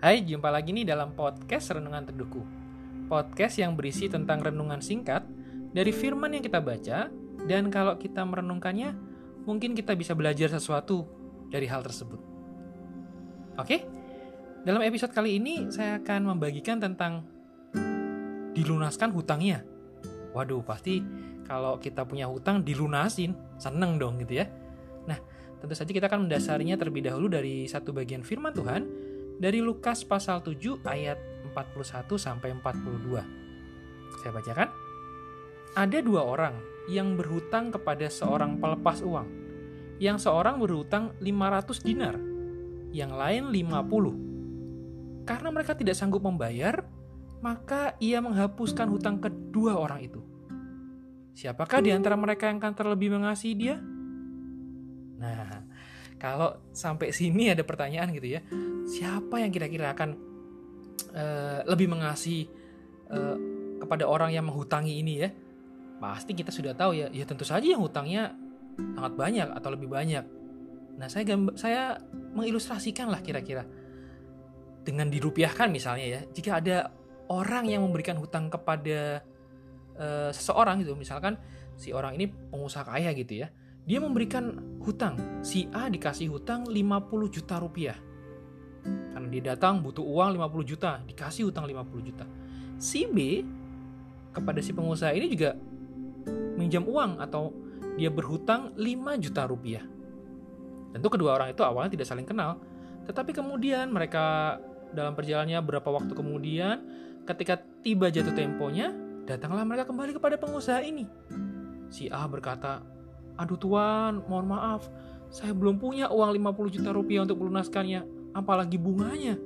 Hai, jumpa lagi nih dalam podcast Renungan Teduhku. Podcast yang berisi tentang renungan singkat dari firman yang kita baca, dan kalau kita merenungkannya, mungkin kita bisa belajar sesuatu dari hal tersebut. Oke, dalam episode kali ini saya akan membagikan tentang dilunaskan hutangnya. Waduh, pasti kalau kita punya hutang dilunasin, seneng dong gitu ya. Nah, tentu saja kita akan mendasarinya terlebih dahulu dari satu bagian firman Tuhan dari Lukas pasal 7 ayat 41 sampai 42. Saya bacakan. Ada dua orang yang berhutang kepada seorang pelepas uang. Yang seorang berhutang 500 dinar, yang lain 50. Karena mereka tidak sanggup membayar, maka ia menghapuskan hutang kedua orang itu. Siapakah di antara mereka yang akan terlebih mengasihi dia? Nah, kalau sampai sini ada pertanyaan gitu ya, siapa yang kira-kira akan uh, lebih mengasihi uh, kepada orang yang menghutangi ini ya? Pasti kita sudah tahu ya, ya tentu saja yang hutangnya sangat banyak atau lebih banyak. Nah, saya gambar, saya mengilustrasikan lah kira-kira dengan dirupiahkan misalnya ya, jika ada orang yang memberikan hutang kepada uh, seseorang gitu, misalkan si orang ini pengusaha kaya gitu ya, dia memberikan hutang. Si A dikasih hutang 50 juta rupiah. Karena dia datang butuh uang 50 juta, dikasih hutang 50 juta. Si B kepada si pengusaha ini juga minjam uang atau dia berhutang 5 juta rupiah. Tentu kedua orang itu awalnya tidak saling kenal, tetapi kemudian mereka dalam perjalanannya berapa waktu kemudian ketika tiba jatuh temponya, datanglah mereka kembali kepada pengusaha ini. Si A berkata, Aduh tuan, mohon maaf, saya belum punya uang 50 juta rupiah untuk melunaskannya, apalagi bunganya.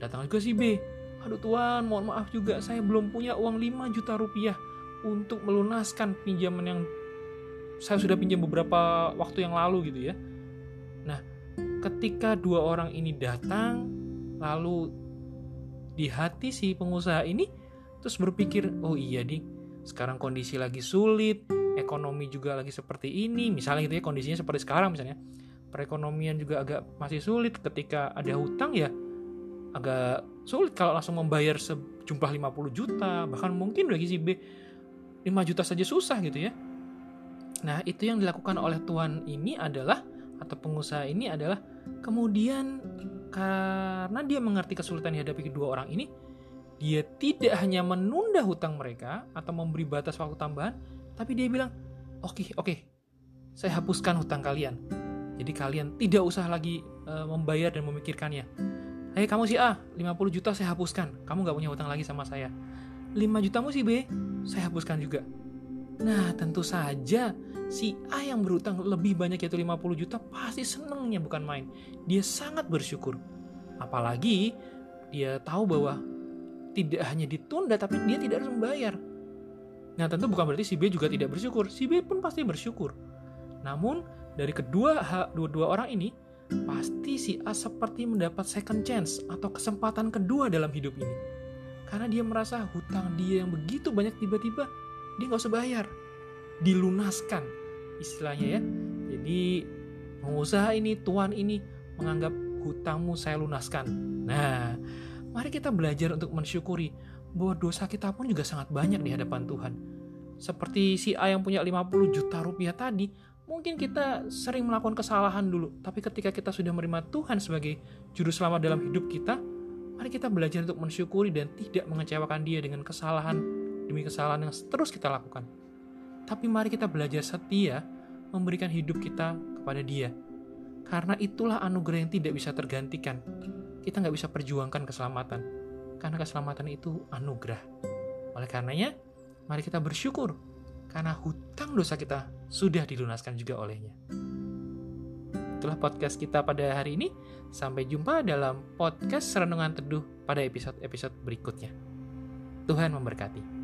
Datang juga si B. Aduh tuan, mohon maaf juga, saya belum punya uang 5 juta rupiah untuk melunaskan pinjaman yang saya sudah pinjam beberapa waktu yang lalu gitu ya. Nah, ketika dua orang ini datang, lalu di hati si pengusaha ini terus berpikir, oh iya ding, sekarang kondisi lagi sulit, ekonomi juga lagi seperti ini misalnya gitu ya kondisinya seperti sekarang misalnya perekonomian juga agak masih sulit ketika ada hutang ya agak sulit kalau langsung membayar sejumlah 50 juta bahkan mungkin bagi si B 5 juta saja susah gitu ya nah itu yang dilakukan oleh tuan ini adalah atau pengusaha ini adalah kemudian karena dia mengerti kesulitan dihadapi kedua orang ini dia tidak hanya menunda hutang mereka atau memberi batas waktu tambahan tapi dia bilang, oke, okay, oke, okay, saya hapuskan hutang kalian. Jadi kalian tidak usah lagi uh, membayar dan memikirkannya. Hei kamu si A, 50 juta saya hapuskan. Kamu gak punya hutang lagi sama saya. 5 jutamu si B, saya hapuskan juga. Nah tentu saja si A yang berhutang lebih banyak yaitu 50 juta pasti senengnya bukan main. Dia sangat bersyukur. Apalagi dia tahu bahwa tidak hanya ditunda tapi dia tidak harus membayar. Nah tentu bukan berarti si B juga tidak bersyukur, si B pun pasti bersyukur. Namun dari kedua dua-dua orang ini pasti si A seperti mendapat second chance atau kesempatan kedua dalam hidup ini. Karena dia merasa hutang dia yang begitu banyak tiba-tiba dia nggak usah bayar, dilunaskan istilahnya ya. Jadi pengusaha ini, tuan ini menganggap hutangmu saya lunaskan. Nah, mari kita belajar untuk mensyukuri bahwa dosa kita pun juga sangat banyak di hadapan Tuhan. Seperti si A yang punya 50 juta rupiah tadi, mungkin kita sering melakukan kesalahan dulu, tapi ketika kita sudah menerima Tuhan sebagai juru selamat dalam hidup kita, mari kita belajar untuk mensyukuri dan tidak mengecewakan dia dengan kesalahan demi kesalahan yang terus kita lakukan. Tapi mari kita belajar setia memberikan hidup kita kepada dia. Karena itulah anugerah yang tidak bisa tergantikan. Kita nggak bisa perjuangkan keselamatan karena keselamatan itu anugerah. Oleh karenanya, mari kita bersyukur karena hutang dosa kita sudah dilunaskan juga olehnya. Itulah podcast kita pada hari ini. Sampai jumpa dalam podcast Renungan Teduh pada episode-episode berikutnya. Tuhan memberkati.